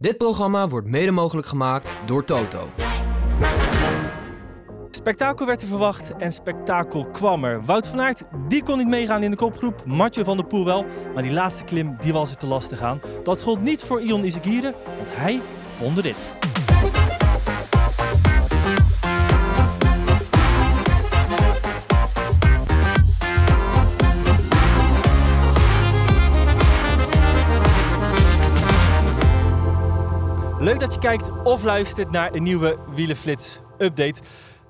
Dit programma wordt mede mogelijk gemaakt door Toto. Spektakel werd er verwacht en spektakel kwam er. Wout van Aert, die kon niet meegaan in de kopgroep. Mathieu van der Poel wel, maar die laatste klim die was er te lastig aan. Dat gold niet voor Ion Izagirre, want hij won de Leuk dat je kijkt of luistert naar een nieuwe Wielenflits update.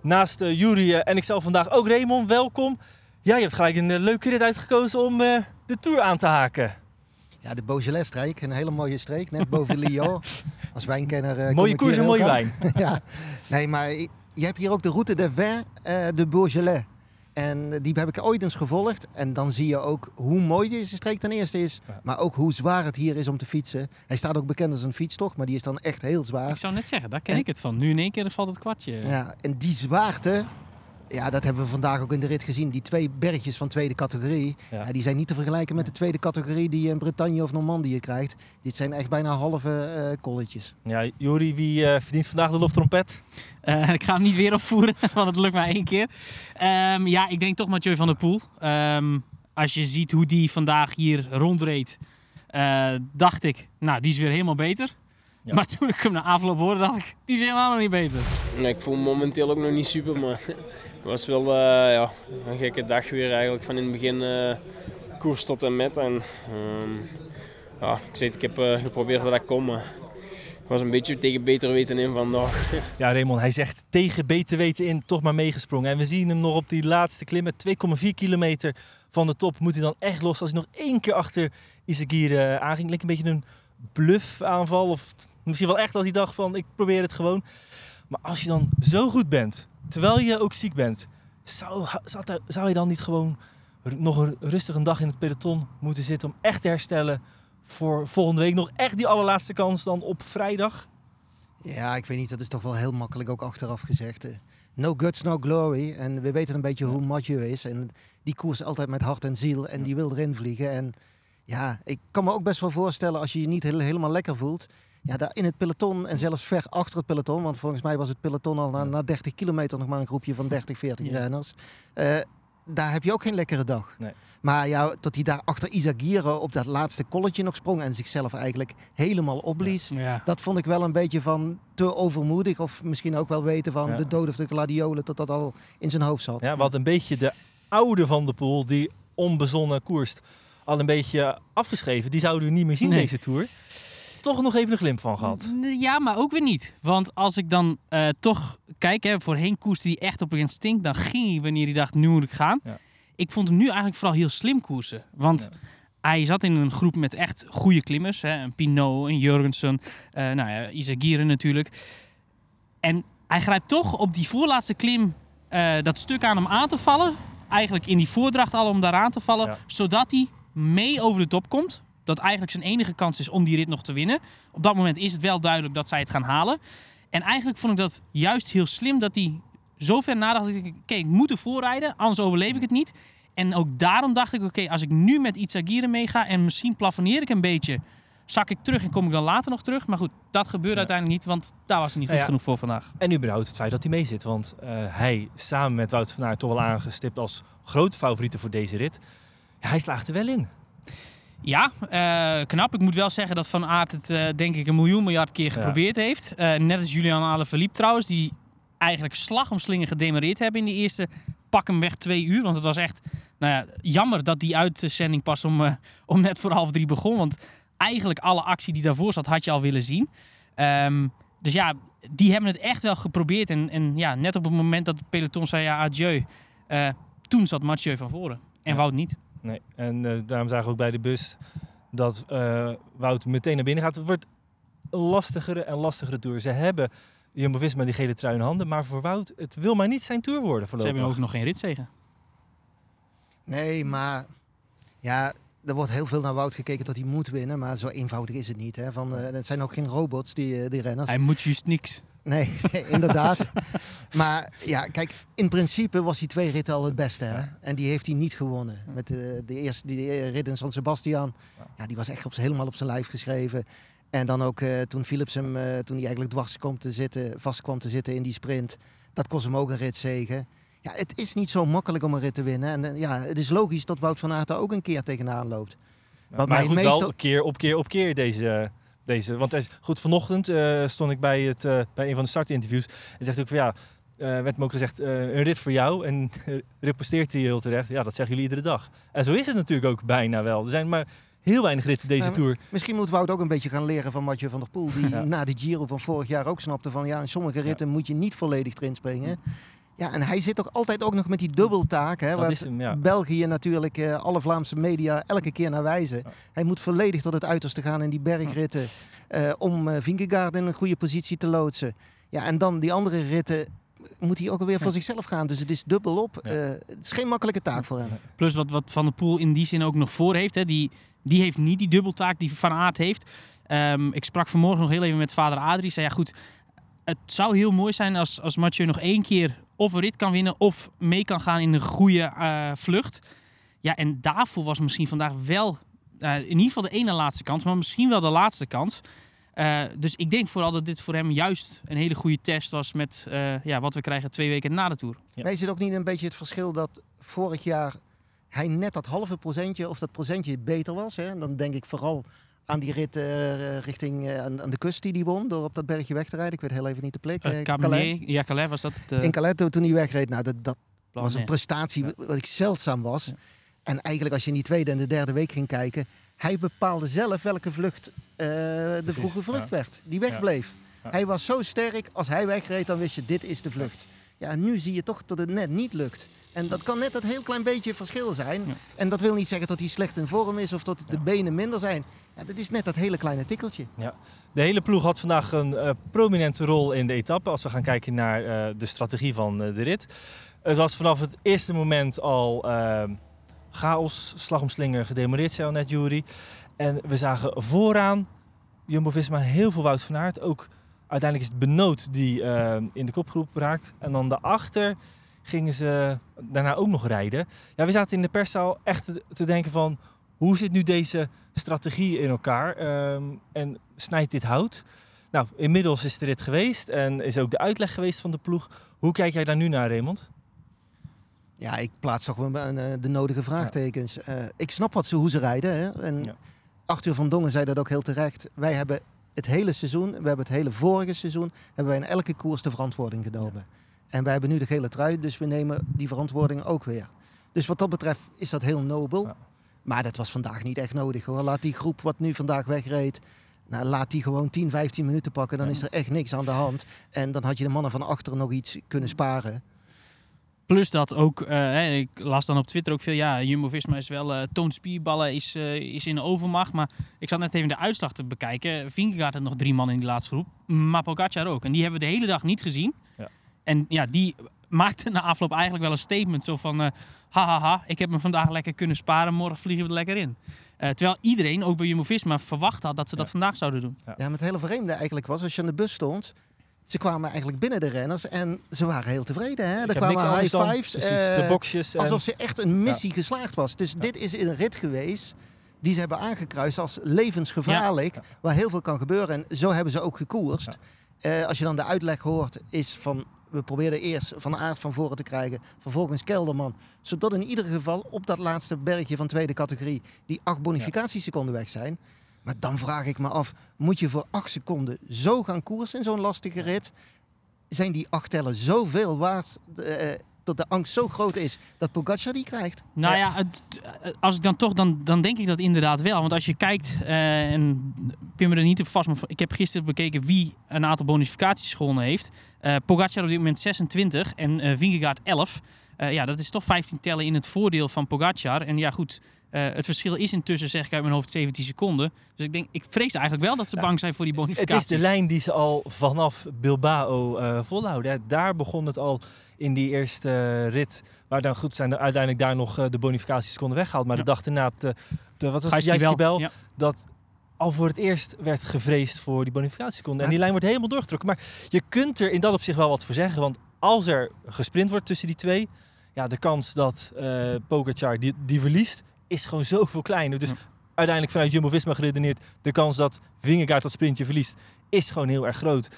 Naast uh, Jury en ikzelf vandaag ook Raymond, welkom. Ja, je hebt gelijk een uh, leuke rit uitgekozen om uh, de Tour aan te haken. Ja, de Beaujolais-streek, een hele mooie streek, net boven Lyon. Als wijnkenner... mooie koers en mooie wijn. ja, nee, maar je hebt hier ook de route de Vin de Beaujolais. En die heb ik ooit eens gevolgd. En dan zie je ook hoe mooi deze streek ten eerste is. Maar ook hoe zwaar het hier is om te fietsen. Hij staat ook bekend als een fietstocht, maar die is dan echt heel zwaar. Ik zou net zeggen, daar ken ik het van. Nu in één keer valt het kwartje. Ja, en die zwaarte, ja, dat hebben we vandaag ook in de rit gezien. Die twee bergjes van tweede categorie, ja. Ja, die zijn niet te vergelijken met de tweede categorie die je in Bretagne of Normandië krijgt. Dit zijn echt bijna halve uh, kolletjes. Ja, Jori, wie uh, verdient vandaag de loftrompet? Uh, ik ga hem niet weer opvoeren, want het lukt maar één keer. Um, ja, ik denk toch Mathieu van der Poel. Um, als je ziet hoe die vandaag hier rondreed, dacht ik, nou, die is weer helemaal beter. Ja. Maar toen ik hem na afloop hoorde, dacht ik, die is helemaal nog niet beter. Nee, ik voel me momenteel ook nog niet super, maar het was wel uh, ja, een gekke dag weer eigenlijk. Van in het begin uh, koers tot en met. En, um, ja, ik, zei, ik heb uh, geprobeerd wat ik kon, maar ik was een beetje tegen beter weten in vandaag. Ja, Raymond, hij zegt tegen beter weten in toch maar meegesprongen. En we zien hem nog op die laatste klim met 2,4 kilometer van de top. Moet hij dan echt los als hij nog één keer achter Isagir aanging. Leek een beetje een bluff aanval. Of misschien wel echt als hij dacht van ik probeer het gewoon. Maar als je dan zo goed bent, terwijl je ook ziek bent, zou, zou, je dan niet gewoon nog een rustig een dag in het peloton moeten zitten om echt te herstellen voor volgende week nog echt die allerlaatste kans dan op vrijdag? Ja, ik weet niet, dat is toch wel heel makkelijk ook achteraf gezegd. No guts, no glory. En we weten een beetje hoe Mathieu is. En die koers altijd met hart en ziel en die wil erin vliegen. En ja, ik kan me ook best wel voorstellen als je je niet helemaal lekker voelt. Ja, daar in het peloton en zelfs ver achter het peloton. Want volgens mij was het peloton al na, na 30 kilometer nog maar een groepje van 30, 40 ja. renners. Uh, daar heb je ook geen lekkere dag. Nee. Maar ja, dat hij daar achter Isagire op dat laatste kolletje nog sprong en zichzelf eigenlijk helemaal opblies. Ja. Ja. Dat vond ik wel een beetje van te overmoedig. Of misschien ook wel weten van de dood of de gladiolen, dat dat al in zijn hoofd zat. Ja, wat een beetje de oude van de pool die onbezonnen koerst al een beetje afgeschreven. Die zouden we niet meer zien Nee. deze Tour. Toch nog even een glimp van gehad. Ja, maar ook weer niet. Want als ik dan uh, toch kijk, hè, voorheen koerste hij echt op een instinct. Dan ging hij wanneer hij dacht, nu moet ik gaan. Ja. Ik vond hem nu eigenlijk vooral heel slim koersen. Want Ja. hij zat in een groep met echt goede klimmers. Hè, een Pinot, een Jurgensen, eh nou ja, Isagire natuurlijk. En hij grijpt toch op die voorlaatste klim eh, dat stuk aan om aan te vallen. Eigenlijk in die voordracht al om daar aan te vallen. Ja. Zodat hij mee over de top komt. Dat eigenlijk zijn enige kans is om die rit nog te winnen. Op dat moment is het wel duidelijk dat zij het gaan halen. En eigenlijk vond ik dat juist heel slim dat hij zo ver nadacht. Dat ik, oké, ik moet ervoor rijden, anders overleef ik het niet. En ook daarom dacht ik, oké, als ik nu met Itagire meega en misschien plafonneer ik een beetje, zak ik terug en kom ik dan later nog terug. Maar goed, dat gebeurde uiteindelijk niet, want daar was hij niet goed Nou ja. genoeg voor vandaag. En überhaupt het feit dat hij mee zit. Want eh, hij, samen met Wout van Aert, toch wel aangestipt als grote favorieten voor deze rit. Hij slaagt er wel in. Ja, eh, knap. Ik moet wel zeggen dat Van Aert het eh, denk ik een miljoen miljard keer geprobeerd heeft. Eh, net als Julian Alaphilippe trouwens, die eigenlijk slag om slingen gedemareerd hebben in die eerste pak hem weg twee uur. Want het was echt nou ja, jammer dat die uitzending pas om, om net voor half drie begon. Want eigenlijk alle actie die daarvoor zat had je al willen zien. Ehm, dus ja, die hebben het echt wel geprobeerd. En, en ja, net op het moment dat het peloton zei ja, adieu. toen zat Mathieu van voren. En Ja. Wout niet. Nee. En eh, daarom zagen we ook bij de bus dat eh, Wout meteen naar binnen gaat. Het wordt een lastigere en lastigere tour. Ze hebben Jumbo-Visma die gele trui in handen. Maar voor Wout, het wil maar niet zijn tour worden Ze voorlopig. hebben ook nog geen ritzegen. Nee, maar ja, er wordt heel veel naar Wout gekeken dat hij moet winnen. Maar zo eenvoudig is het niet. Hè? Van, eh, het zijn ook geen robots, die, die renners. Hij moet juist niks. Nee, inderdaad. maar ja, kijk, in principe was die twee ritten al het beste. Hè? En die heeft hij niet gewonnen. Met de, de eerste die eh, rit in San Sebastian. Ja, die was echt op, helemaal op zijn lijf geschreven. En dan ook eh, toen Philips hem, eh, toen hij eigenlijk dwars kwam te zitten, vast kwam te zitten in die sprint. Dat kost hem ook een ritzegen. Ja, het is niet zo makkelijk om een rit te winnen. En eh, ja, het is logisch dat Wout van Aert daar ook een keer tegenaan loopt. Wat maar mij goed, meestal- wel keer op keer op keer deze... deze want goed, vanochtend eh, stond ik bij, het, eh, bij een van de startinterviews. En zegt ook van ja, eh, werd me ook gezegd, een rit voor jou. En reposteert hij heel terecht. Ja, dat zeggen jullie iedere dag. En zo is het natuurlijk ook bijna wel. Er zijn maar heel weinig ritten deze Ja, Tour. Misschien moet Wout ook een beetje gaan leren van Mathieu van der Poel. Die Ja. na de Giro van vorig jaar ook snapte van ja, in sommige ritten moet je niet volledig erin springen. Ja, en hij zit toch altijd ook nog met die dubbeltaak. Hè, Dat waar is hem, ja. België natuurlijk, eh, alle Vlaamse media elke keer naar wijzen. Hij moet volledig tot het uiterste gaan in die bergritten. eh, om eh Vingegaard in een goede positie te loodsen. Ja, en dan die andere ritten moet hij ook alweer voor zichzelf gaan. Dus het is dubbel op. Ja. Eh, het is geen makkelijke taak voor hem. Plus wat, wat Van der Poel in die zin ook nog voor heeft. Hè. Die, die heeft niet die dubbeltaak die Van Aert heeft. Ehm, ik sprak vanmorgen nog heel even met vader Adrie. Zei ja goed, het zou heel mooi zijn als, als Mathieu nog één keer of een rit kan winnen... of mee kan gaan in een goede eh, vlucht. Ja, en daarvoor was misschien vandaag wel eh, in ieder geval de ene laatste kans... maar misschien wel de laatste kans. Eh, dus ik denk vooral dat dit voor hem juist een hele goede test was... met eh, ja, wat we krijgen twee weken na de Tour. Ja. Maar is het ook niet een beetje het verschil dat vorig jaar hij net dat halve procentje of dat procentje beter was? Hè? Dan denk ik vooral aan die rit eh, richting eh, aan, aan de kust die hij won door op dat bergje weg te rijden. Ik weet heel even niet de plek. Uh, Calais. Ja, Calais was dat. het, In Calais toen hij wegreed. Nou, dat, dat was een prestatie wat ik zeldzaam was. En eigenlijk als je in die tweede en de derde week ging kijken, hij bepaalde zelf welke vlucht de Precies, vroege vlucht ja. werd. Die wegbleef. Ja. Hij was zo sterk, als hij wegreed, dan wist je, dit is de vlucht. Ja, nu zie je toch dat het net niet lukt. En dat kan net dat heel klein beetje verschil zijn. Ja. En dat wil niet zeggen dat hij slecht in vorm is of dat de benen minder zijn. Ja, dat is net dat hele kleine tikkeltje. De hele ploeg had vandaag een eh, prominente rol in de etappe. Als we gaan kijken naar eh, de strategie van eh, de rit. Het was vanaf het eerste moment al chaos, slag om slinger, gedemoreerd, zei al net Jury. En we zagen vooraan Jumbo-Visma heel veel Wout van Aert. Ook uiteindelijk is het Benoot die eh, in de kopgroep raakt. En dan daarachter gingen ze daarna ook nog rijden. Ja, we zaten in de perszaal echt te, te denken van... hoe zit nu deze strategie in elkaar? Ehm, en snijdt dit hout? Nou, inmiddels is de rit geweest en is ook de uitleg geweest van de ploeg. Hoe kijk jij daar nu naar, Raymond? Ja, ik plaats toch wel eh, de nodige vraagtekens. Eh, ik snap wat ze, hoe ze rijden. Hè? En Ja. Arthur van Dongen zei dat ook heel terecht. Wij hebben het hele seizoen, we hebben het hele vorige seizoen, hebben wij in elke koers de verantwoording genomen. En wij hebben nu de gele trui, dus we nemen die verantwoording ook weer. Dus wat dat betreft is dat heel nobel. Ja. Maar dat was vandaag niet echt nodig. Hoor. Laat die groep wat nu vandaag wegreed, nou, laat die gewoon 10, 15 minuten pakken. Dan Ja. is er echt niks aan de hand. En dan had je de mannen van achter nog iets kunnen sparen. Plus dat ook, eh, hè, ik las dan op Twitter ook veel, ja, Jumbo-Visma is wel, eh toont spierballen, is, eh, is in overmacht. Maar ik zat net even de uitslag te bekijken. Vingegaard had nog drie man in die laatste groep, maar Pogacar ook. En die hebben we de hele dag niet gezien. Ja. En ja, die maakte na afloop eigenlijk wel een statement zo van, hahaha, ik heb me vandaag lekker kunnen sparen, morgen vliegen we er lekker in. Eh, terwijl iedereen, ook bij Jumbo-Visma, verwacht had dat ze dat Ja. vandaag zouden doen. Ja, maar het hele vreemde eigenlijk was, als je aan de bus stond, ze kwamen eigenlijk binnen de renners en ze waren heel tevreden. Hè? Er kwamen high dan- fives. Precies, eh, de boxjes. En, alsof ze echt een missie geslaagd was. Dus dit is een rit geweest die ze hebben aangekruist als levensgevaarlijk, Ja. waar heel veel kan gebeuren. En zo hebben ze ook gekoerst. Eh, als je dan de uitleg hoort, is van we probeerden eerst Van Aert van voren te krijgen, vervolgens Kelderman. Zodat in ieder geval op dat laatste bergje van tweede categorie die acht bonificatieseconden weg zijn. Maar dan vraag ik me af, moet je voor acht seconden zo gaan koersen in zo'n lastige rit? Zijn die acht tellen zoveel waard eh, dat de angst zo groot is dat Pogacar die krijgt? Nou ja, het, eh, als ik dan toch, dan, dan denk ik dat inderdaad wel. Want als je kijkt, eh, en pin me er niet op vast, maar ik heb gisteren bekeken wie een aantal bonificaties gewonnen heeft. Eh Pogacar op dit moment 26 en eh Vingegaard 11. Eh, ja, dat is toch 15 tellen in het voordeel van Pogacar. En ja, goed, eh, het verschil is intussen, zeg ik uit mijn hoofd, 17 seconden. Dus ik denk, ik vrees eigenlijk wel dat ze Ja. bang zijn voor die het bonificaties. is de lijn die ze al vanaf Bilbao eh volhouden. hè. Daar begon het al in die eerste eh, rit. Waar dan goed zijn er uiteindelijk daar nog de bonificaties konden weggehaald. Maar Ja. de dag erna op de, de wat was het, Jijskibel, Ja. dat al voor het eerst werd gevreesd voor die bonificatieseconden. En die lijn wordt helemaal doorgetrokken. Maar je kunt er in dat opzicht wel wat voor zeggen. Want als er gesprint wordt tussen die twee... Ja, de kans dat Pogacar die, die verliest is gewoon zoveel kleiner. Dus Ja. uiteindelijk vanuit Jumbo-Visma geredeneerd... de kans dat Vingegaard dat sprintje verliest, is gewoon heel erg groot.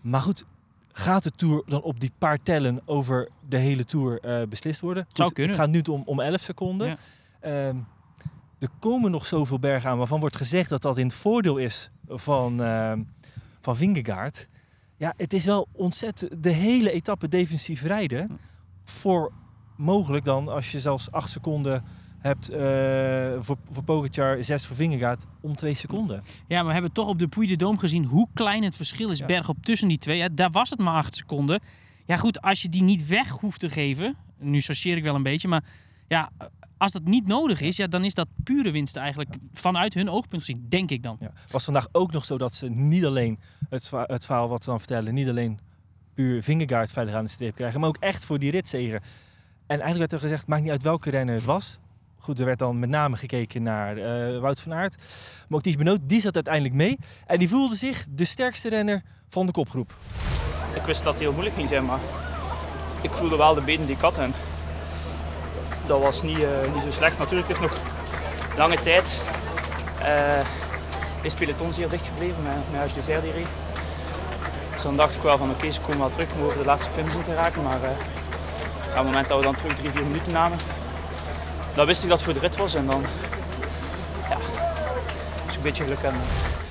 Maar goed, gaat de Tour dan op die paar tellen over de hele Tour eh, beslist worden? Zou kunnen. Het gaat nu om, om 11 seconden. Ja. Ehm, er komen nog zoveel bergen aan waarvan wordt gezegd dat dat in het voordeel is van, ehm van Vingegaard. Ja, het is wel ontzettend de hele etappe defensief rijden. Voor mogelijk dan, als je zelfs 8 seconden hebt eh, voor, voor Pogacar, 6 voor Vingegaard, om 2 seconden. Ja, maar we hebben toch op de Puy de Dôme gezien hoe klein het verschil is Ja. bergop tussen die twee. Ja, daar was het maar acht seconden. Ja goed, als je die niet weg hoeft te geven, nu sorteer ik wel een beetje, maar ja, als dat niet nodig is, ja, dan is dat pure winst eigenlijk vanuit hun oogpunt gezien, denk ik dan. Ja. Was vandaag ook nog zo dat ze niet alleen het, het verhaal wat ze dan vertellen, niet alleen puur Vingegaard veilig aan de streep krijgen, maar ook echt voor die ritzegen. En eigenlijk werd er gezegd, maakt niet uit welke renner het was. Goed, er werd dan met name gekeken naar eh, Wout van Aert. Maar ook Ties Benoot, die zat uiteindelijk mee. En die voelde zich de sterkste renner van de kopgroep. Ik wist dat het heel moeilijk ging zijn, maar ik voelde wel de benen die ik had. En dat was niet, eh, niet zo slecht. Natuurlijk heeft nog lange tijd. eh is peloton zeer dicht gebleven met, met H. die. Dus dan dacht ik wel van oké, ze komen wel terug om over de laatste zien te raken. Maar op het moment dat we dan terug drie, vier minuten namen, dan wist ik dat het voor de rit was. En dan ja, dus een beetje geluk hebben.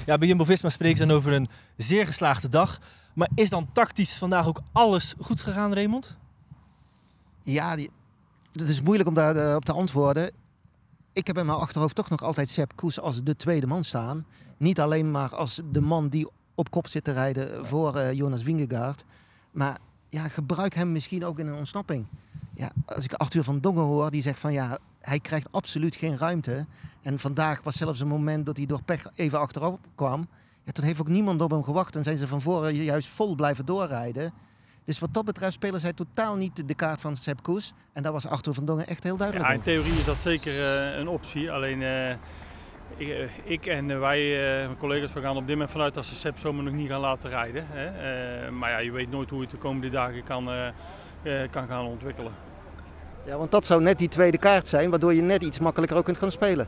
Ja, bij Jumbo-Visma spreken ze dan over een zeer geslaagde dag. Maar is dan tactisch vandaag ook alles goed gegaan, Raymond? Ja, die, het is moeilijk om daarop op te antwoorden. Ik heb in mijn achterhoofd toch nog altijd Sepp Koes als de tweede man staan. Niet alleen maar als de man die op kop zit te rijden voor eh, Jonas Vingegaard. Maar ja, gebruik hem misschien ook in een ontsnapping. Ja, als ik Arthur van Dongen hoor, die zegt van ja, hij krijgt absoluut geen ruimte. En vandaag was zelfs een moment dat hij door pech even achterop kwam. Ja, toen heeft ook niemand op hem gewacht en zijn ze van voren juist vol blijven doorrijden. Dus wat dat betreft spelen zij totaal niet de kaart van Sepp Koes. En daar was Arthur van Dongen echt heel duidelijk Ja, in over. theorie is dat zeker eh, een optie. Alleen eh, ik, eh, ik en wij, mijn collega's, we gaan op dit moment vanuit dat ze Sepp zomaar nog niet gaan laten rijden. Hè. Maar ja, je weet nooit hoe het de komende dagen kan, kan gaan ontwikkelen. Ja, want dat zou net die tweede kaart zijn, waardoor je net iets makkelijker ook kunt gaan spelen.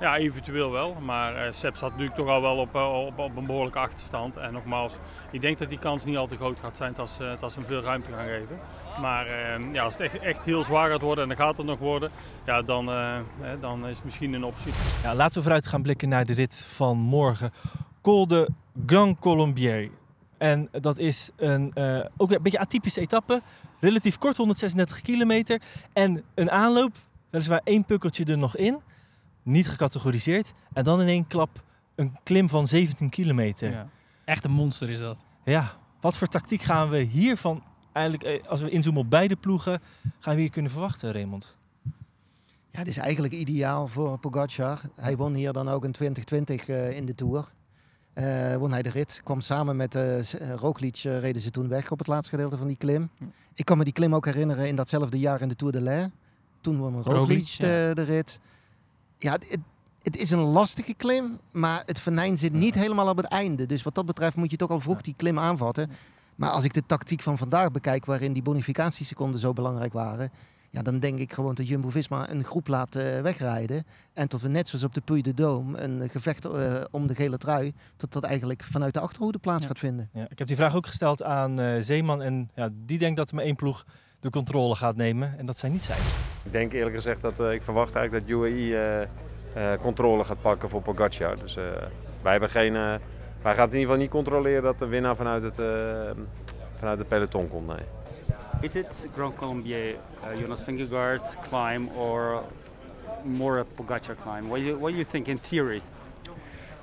Ja, eventueel wel. Maar eh Sepp staat natuurlijk toch al wel op, eh, op, op een behoorlijke achterstand. En nogmaals, ik denk dat die kans niet al te groot gaat zijn dat ze, dat ze hem veel ruimte gaan geven. Maar eh, ja, als het echt, echt heel zwaar gaat worden, en dan gaat het nog worden, ja, dan, eh, hè, dan is het misschien een optie. Ja, laten we vooruit gaan blikken naar de rit van morgen. Col de Grand Colombier. En dat is een, eh, ook weer een beetje atypische etappe. Relatief kort, 136 kilometer. En een aanloop, weliswaar één pukkeltje er nog in. Niet gecategoriseerd. En dan in één klap een klim van 17 kilometer. Ja, Ja. Echt een monster is dat. wat voor tactiek gaan we hiervan eigenlijk, eh, als we inzoomen op beide ploegen, gaan we hier kunnen verwachten, Raymond? Ja, dit is eigenlijk ideaal voor Pogacar. Hij won hier dan ook in 2020 eh, in de Tour. Eh, won hij de rit. Kwam samen met eh, Roglic, reden ze toen weg op het laatste gedeelte van die klim. Ik kan me die klim ook herinneren in datzelfde jaar in de Tour de l'Ain. Toen won Roglic, Roglic, de, de rit. Ja, het, het is een lastige klim, maar het venijn zit niet helemaal op het einde. Dus wat dat betreft moet je toch al vroeg die klim aanvatten. Maar als ik de tactiek van vandaag bekijk, waarin die bonificatieseconden zo belangrijk waren, ja, dan denk ik gewoon dat Jumbo-Visma een groep laat eh, wegrijden. En tot we net zoals op de Puy de Dôme een gevecht eh, om de gele trui, tot dat eigenlijk vanuit de achterhoede plaats Ja. gaat vinden. Ja, ik heb die vraag ook gesteld aan eh, Zeeman. En ja, die denkt dat er maar één ploeg de controle gaat nemen. En dat zij niet zijn. Ik denk eerlijk gezegd dat eh, ik verwacht eigenlijk dat UAE eh, eh, controle gaat pakken voor Pogacar. Dus eh, wij hebben geen. eh, wij gaan in ieder geval niet controleren dat de winnaar vanuit het, vanuit het peloton komt. Nee. Is it Grand Colombier, uh, Jonas Vingegaard climb, or more a Pogacar climb? What do you, what do you think in theory?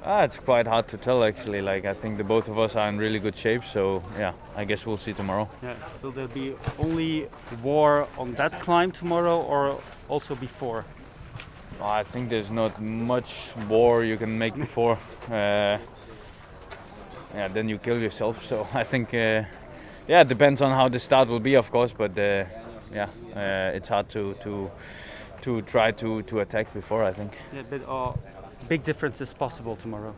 Ah, it's quite hard to tell actually. Like I think the both of us are in really good shape, so yeah, I guess we'll see tomorrow. Yeah. Will there be only war on that climb tomorrow, or also before? I think there's not much war you can make before. Uh, yeah, then you kill yourself. So I think, uh, yeah, it depends on how the start will be, of course. But uh, yeah, uh, it's hard to to to try to to attack before. I think. Yeah, but uh, big difference is possible tomorrow.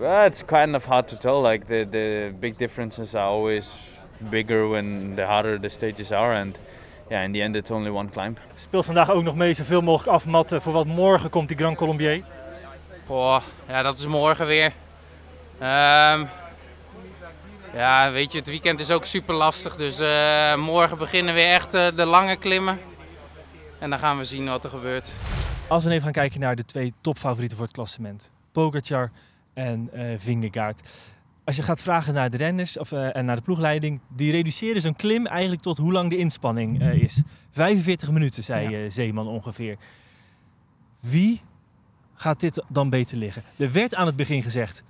Well, it's kind of hard to tell. Like the the big differences are always bigger when the harder the stages are, and yeah, in the end it's only one climb. Speelt vandaag ook nog mee zoveel mogelijk afmatten voor wat morgen komt die Grand Colombier. Boah, ja, dat is morgen weer. Ehm, ja, weet je, het weekend is ook super lastig. Dus eh, morgen beginnen weer echt eh, de lange klimmen. En dan gaan we zien wat er gebeurt. Als we even gaan kijken naar de twee topfavorieten voor het klassement. Pogacar en eh Vingegaard. Als je gaat vragen naar de renners of, en naar de ploegleiding, die reduceren zo'n klim eigenlijk tot hoe lang de inspanning is. 45 minuten, zei Zeeman ongeveer. Wie gaat dit dan beter liggen? Er werd aan het begin gezegd,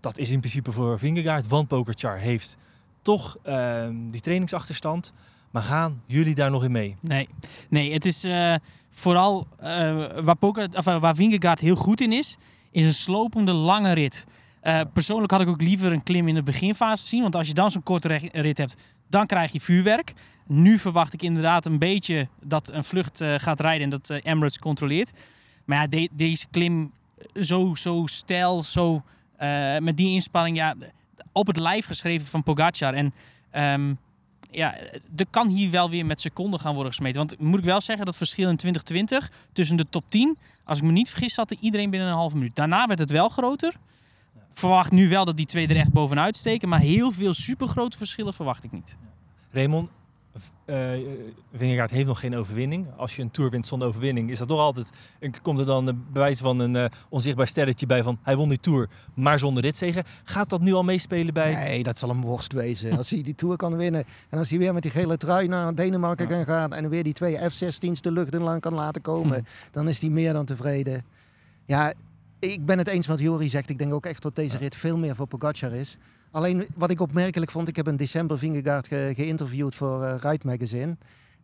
dat is in principe voor Vingegaard, want Pogacar heeft toch ehm, die trainingsachterstand. Maar gaan jullie daar nog in mee? Nee, nee het is eh, vooral eh, waar, Poker, of, eh, waar Vingegaard heel goed in is, is een slopende lange rit. Persoonlijk had ik ook liever een klim in de beginfase zien, want als je dan zo'n korte rit hebt, dan krijg je vuurwerk. Nu verwacht ik inderdaad een beetje dat een vlucht gaat rijden en dat Emirates controleert. Maar ja, de- deze klim zo, zo stijl, zo eh, met die inspanning, ja, op het lijf geschreven van Pogacar. En ehm, ja, er kan hier wel weer met seconden gaan worden gesmeten. Want moet ik wel zeggen, dat verschil in 2020 tussen de top 10, als ik me niet vergis, zat er iedereen binnen een halve minuut. Daarna werd het wel groter. Verwacht nu wel dat die twee er echt bovenuit steken, maar heel veel supergrote verschillen verwacht ik niet. Raymond, eh Vingegaard heeft nog geen overwinning. Als je een Tour wint zonder overwinning, is dat toch altijd... Komt er dan een bewijs van een eh, onzichtbaar sterretje bij van... hij won die Tour, maar zonder ritzegen. Gaat dat nu al meespelen bij... Nee, dat zal een worst wezen. Als hij die Tour kan winnen en als hij weer met die gele trui naar Denemarken kan gaan en weer die twee F-16's de lucht in lang kan laten komen, dan is hij meer dan tevreden. Ja, ik ben het eens met Jori zegt. Ik denk ook echt dat deze rit veel meer voor Pogacar is. Alleen wat ik opmerkelijk vond, ik heb in december Vingegaard ge- geïnterviewd voor eh Ride Magazine.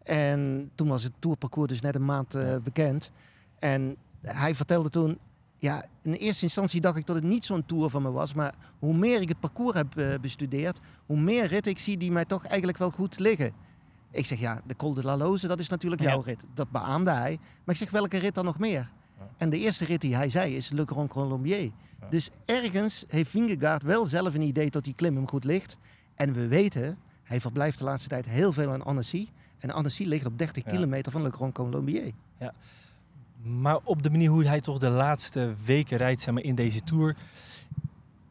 En toen was het tourparcours dus net een maand eh, bekend. En hij vertelde toen, ja, in eerste instantie dacht ik dat het niet zo'n tour van me was. Maar hoe meer ik het parcours heb eh, bestudeerd, hoe meer ritten ik zie die mij toch eigenlijk wel goed liggen. Ik zeg, ja, de Col de la Loze, dat is natuurlijk jouw rit. Dat beaamde hij. Maar ik zeg, welke rit dan nog meer? En de eerste rit die hij zei is Le Grand Colombier. Dus ergens heeft Vingegaard wel zelf een idee dat die klim hem goed ligt. En we weten, hij verblijft de laatste tijd heel veel aan Annecy. En Annecy ligt op 30 Ja. kilometer van Le Grand Colombier. Ja. Maar op de manier hoe hij toch de laatste weken rijdt zeg maar, in deze Tour...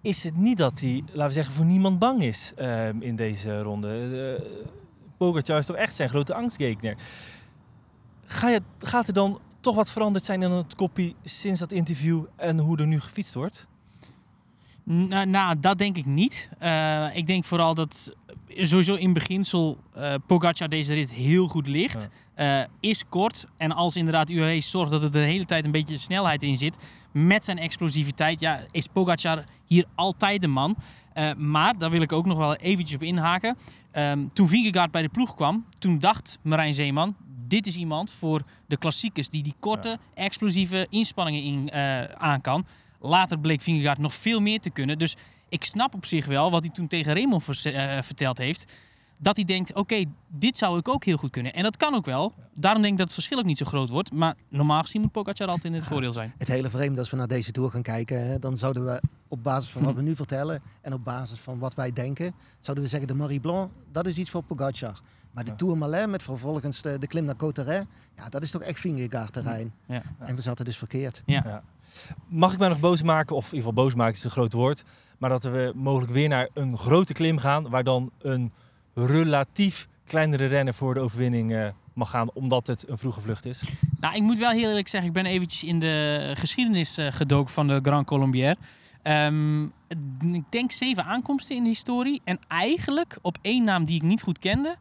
is het niet dat hij, laten we zeggen, voor niemand bang is ehm, in deze ronde. Uh, Pogacar is toch echt zijn grote angstgekner. Ga je, gaat er dan toch wat veranderd zijn in het koppie sinds dat interview... en hoe er nu gefietst wordt? Nou, nou, dat denk ik niet. Eh, ik denk vooral dat sowieso in beginsel eh Pogacar deze rit heel goed ligt. Eh, is kort. En als inderdaad UAE zorgt dat er de hele tijd een beetje snelheid in zit. Met zijn explosiviteit. Ja, is Pogacar hier altijd de man. Maar daar wil ik ook nog wel eventjes op inhaken. Ehm, toen Vingegaard bij de ploeg kwam. Toen dacht Marijn Zeeman. Dit is iemand voor de klassiekers die die korte, explosieve inspanningen in, eh, aan kan. Later bleek Vingegaard nog veel meer te kunnen. Dus ik snap op zich wel wat hij toen tegen Raymond eh, verteld heeft. Dat hij denkt, oké, dit zou ik ook heel goed kunnen. En dat kan ook wel. Daarom denk ik dat het verschil ook niet zo groot wordt. Maar normaal gezien moet Pogacar altijd in het voordeel zijn. Het hele vreemde als we naar deze tour gaan kijken, hè, dan zouden we op basis van wat we nu vertellen en op basis van wat wij denken, zouden we zeggen de Marie Blanc, dat is iets voor Pogacar. Maar de Tour Malais met vervolgens de, de klim naar Cotteret, ja, dat is toch echt Vingegaard terrein. Ja. En we zaten dus verkeerd. Ja. Mag ik mij nog boos maken, of in ieder geval boos maken is een groot woord, maar dat we mogelijk weer naar een grote klim gaan, waar dan een relatief kleinere renner voor de overwinning eh, mag gaan, omdat het een vroege vlucht is? Nou, ik moet wel heel eerlijk zeggen, ik ben eventjes in de geschiedenis eh, gedoken van de Grand Colombier. Ehm, ik denk zeven aankomsten in de historie. En eigenlijk op één naam die ik niet goed kende,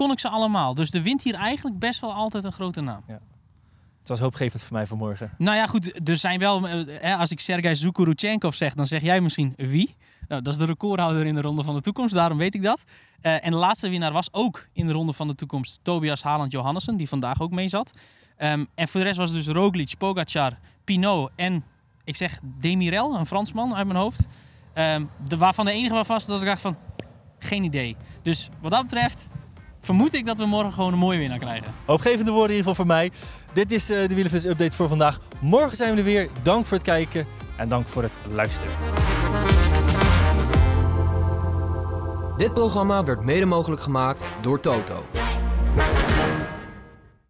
kon ik ze allemaal. Dus er wint hier eigenlijk best wel altijd een grote naam. Het was hoopgevend voor mij vanmorgen. Nou ja, goed, er zijn wel... eh, hè, als ik Sergei Zukuruchenkov zeg, dan zeg jij misschien wie? Nou, dat is de recordhouder in de Ronde van de Toekomst, daarom weet ik dat. Eh, en de laatste winnaar was ook in de Ronde van de Toekomst Tobias Haaland Johannessen, die vandaag ook mee zat. Ehm, en voor de rest was het dus Roglic, Pogacar, Pinot en, ik zeg, Demirel, een Fransman uit mijn hoofd. Ehm, de, waarvan de enige was vast dat ik dacht van, geen idee. Dus wat dat betreft vermoed ik dat we morgen gewoon een mooie winnaar krijgen. Hoopgevende woorden in ieder geval voor mij. Dit is eh, de Wielenflits Update voor vandaag. Morgen zijn we er weer. Dank voor het kijken en dank voor het luisteren. Dit programma werd mede mogelijk gemaakt door Toto.